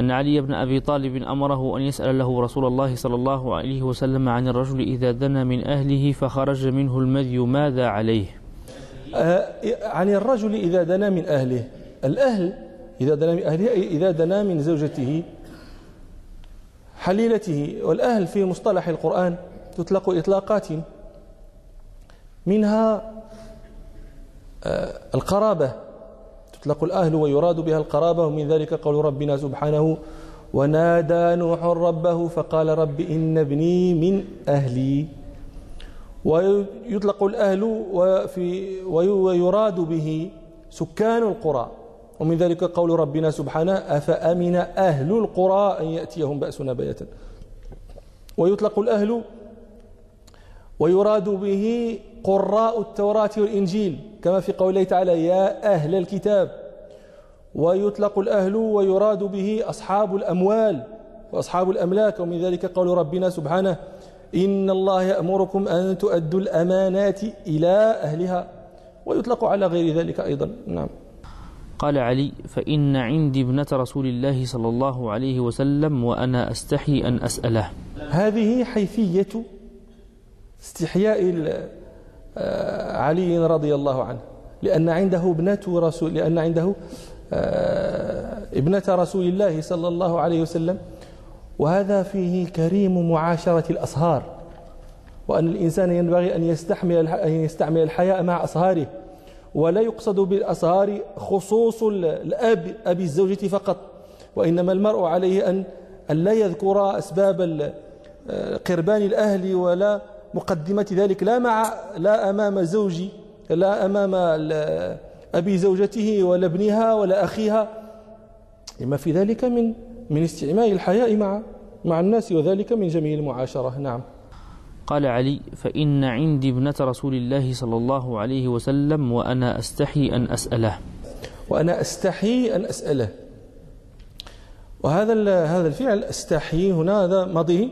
أن علي بن أبي طالب أمره أن يسأل له رسول الله صلى الله عليه وسلم عن الرجل إذا دنا من أهله فخرج منه المذي ماذا عليه؟ آه، عن الرجل إذا دنا من أهله. الأهل إذا دنا من أهله إذا دنا من زوجته حليلته. والأهل في مصطلح القرآن تطلق إطلاقات منها آه، القرابة. تطلق الأهل ويراد بها القرابة ومن ذلك قول ربنا سبحانه ونادى نوح ربه فقال رب إن ابني من أهلي. ويطلق الأهل وفي ويراد به سكان القرى. ومن ذلك قول ربنا سبحانه أفأمن أهل القرى أن يأتيهم بأسنا بيتا ويطلق الأهل ويراد به قراء التوراة والإنجيل كما في قوله تعالى يا أهل الكتاب ويطلق الأهل ويراد به أصحاب الأموال وأصحاب الأملاك ومن ذلك قول ربنا سبحانه إن الله يأمركم أن تؤدوا الأمانات إلى أهلها. ويطلق على غير ذلك أيضا. نعم. قال علي فإن عندي ابنة رسول الله صلى الله عليه وسلم وأنا أستحي أن أسأله. هذه حيثية استحياء آه، علي رضي الله عنه لأن عنده ابنة رسول لأن عنده ابنة رسول الله صلى الله عليه وسلم. وهذا فيه كريم معاشرة الأصهار وأن الإنسان ينبغي أن يستحمل أن يستعمل الحياء مع أصهاره. ولا يقصد بالأصهار خصوص الأب أبي الزوجة فقط وإنما المرء عليه أن أن لا يذكر أسباب آه، قربان الأهل ولا مقدمة ذلك. لا مع لا أمام زوجي لا أمام أبي زوجته ولا ابنها ولا أخيها. لما في ذلك من من استعمال الحياء مع مع الناس وذلك من جميل المعاشرة. نعم. قال علي فإن عندي ابنة رسول الله صلى الله عليه وسلم وأنا أستحي أن أسأله. وأنا أستحي أن أسأله. وهذا هذا الفعل أستحي هنا هذا ماضيه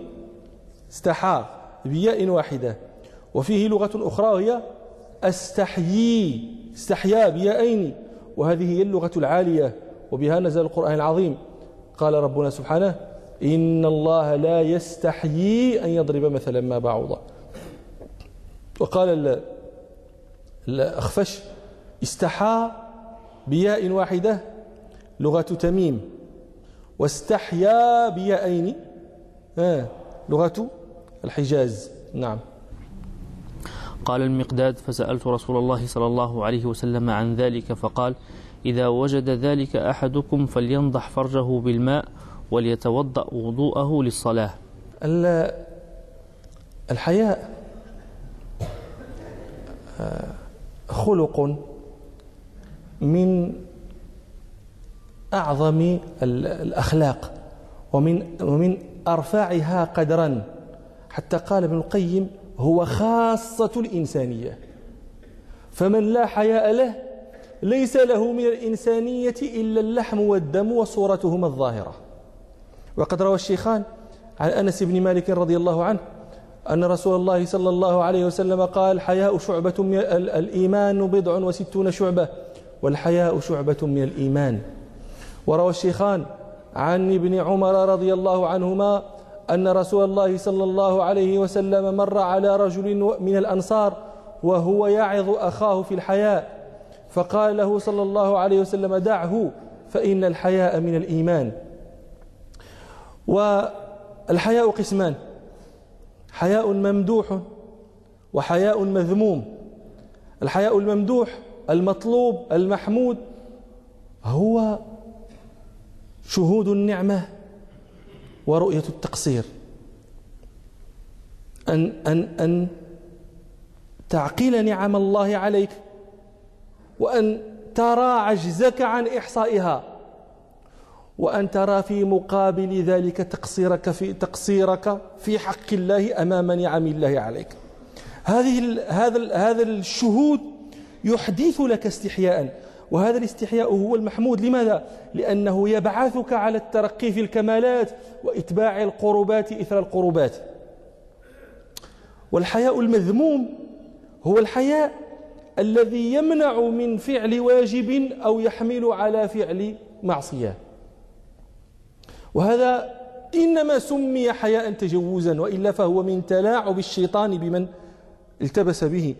استحى بياء واحدة. وفيه لغة أخرى وهي أستحيي استحيا بيائين وهذه هي اللغة العالية وبها نزل القرآن العظيم. قال ربنا سبحانه إن الله لا يستحيي أن يضرب مثلا ما بعوضة وقال الأخفش استحى بياء واحدة لغة تميم. واستحيا بيائين آه لغة الحجاز. نعم. قال المقداد فسألت رسول الله صلى الله عليه وسلم عن ذلك فقال إذا وجد ذلك أحدكم فلينضح فرجه بالماء وليتوضأ وضوءه للصلاة. الحياء آه، خلق من أعظم الأخلاق ومن ومن أرفعها قدرا. حتى قال ابن القيم هو خاصة الإنسانية. فمن لا حياء له ليس له من الإنسانية إلا اللحم والدم وصورتهما الظاهرة. وقد روى الشيخان عن أنس بن مالك رضي الله عنه أن رسول الله صلى الله عليه وسلم قال حياء شعبة من الإيمان بضع وستون شعبة والحياء شعبة من الإيمان. وروى الشيخان عن ابن عمر رضي الله عنهما أن رسول الله صلى الله عليه وسلم مر على رجل من الأنصار وهو يعظ أخاه في الحياء فقال له صلى الله عليه وسلم دعه فإن الحياء من الإيمان. والحياء قسمان حياء ممدوح وحياء مذموم. الحياء الممدوح المطلوب المحمود هو شهود النعمة. ورؤية التقصير. أن أن أن تعقل نعم الله عليك وأن ترى عجزك عن إحصائها وأن ترى في مقابل ذلك تقصيرك في تقصيرك في حق الله أمام نعم الله عليك. هذه هذا هذا الشهود يحدث لك استحياء. وهذا الاستحياء هو المحمود. لماذا؟ لأنه يبعثك على الترقي في الكمالات وإتباع القربات إثر القربات. والحياء المذموم هو الحياء الذي يمنع من فعل واجب أو يحمل على فعل معصية. وهذا إنما سمي حياء تجوزا وإلا فهو من تلاعب الشيطان بمن التبس به.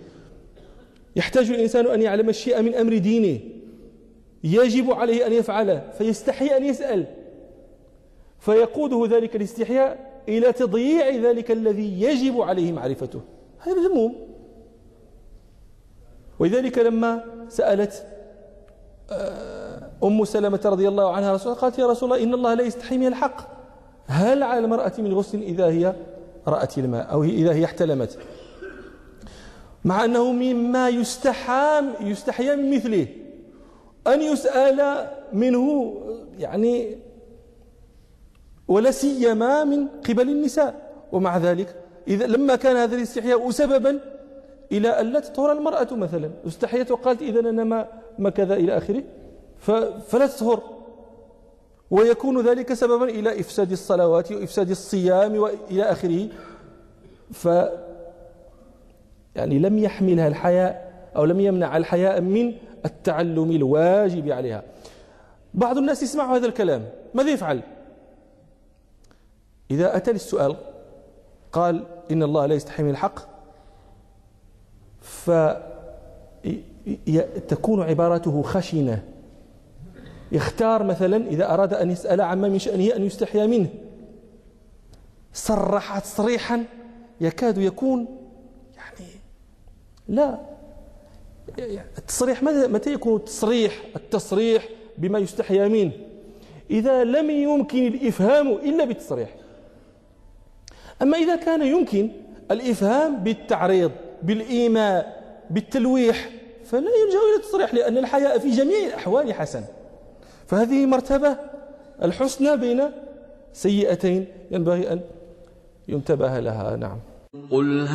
يحتاج الإنسان أن يعلم الشيء من أمر دينه. يجب عليه أن يفعله فيستحي أن يسأل. فيقوده ذلك الاستحياء إلى تضييع ذلك الذي يجب عليه معرفته. هذا مذموم. ولذلك لما سألت آه، أم سلمة رضي الله عنها رسول قالت يا رسول الله إن الله لا يستحي من الحق. هل على المرأة من غسل إذا هي رأت الماء أو إذا هي احتلمت؟ مع أنه مما يستحى يستحيا من مثله. أن يسأل منه يعني ولا سيما من قبل النساء. ومع ذلك إذا لما كان هذا الاستحياء سببا إلى أن لا تطهر المرأة مثلا. استحيت وقالت إذا أنا ما, ما كذا إلى آخره. فلا تطهر. ويكون ذلك سببا إلى إفساد الصلوات وإفساد الصيام وإلى آخره. ف يعني لم يحملها الحياء أو لم يمنع الحياء من التعلم الواجب عليها. بعض الناس يسمع هذا الكلام. ماذا يفعل؟ إذا أتى للسؤال قال إن الله لا يستحي من الحق فتكون عبارته خشنة. يختار مثلا إذا أراد أن يسأل عما من شأنه أن يستحيا منه. صرح تصريحا يكاد يكون يعني لا. التصريح متى يكون التصريح؟ التصريح بما يستحيا منه إذا لم يمكن الإفهام إلا بالتصريح. أما إذا كان يمكن الإفهام بالتعريض بالإيماء بالتلويح فلا يلجأ إلى التصريح لأن الحياء في جميع الأحوال حسن. فهذه مرتبة الحسنى بين سيئتين ينبغي أن ينتبه لها. نعم. قل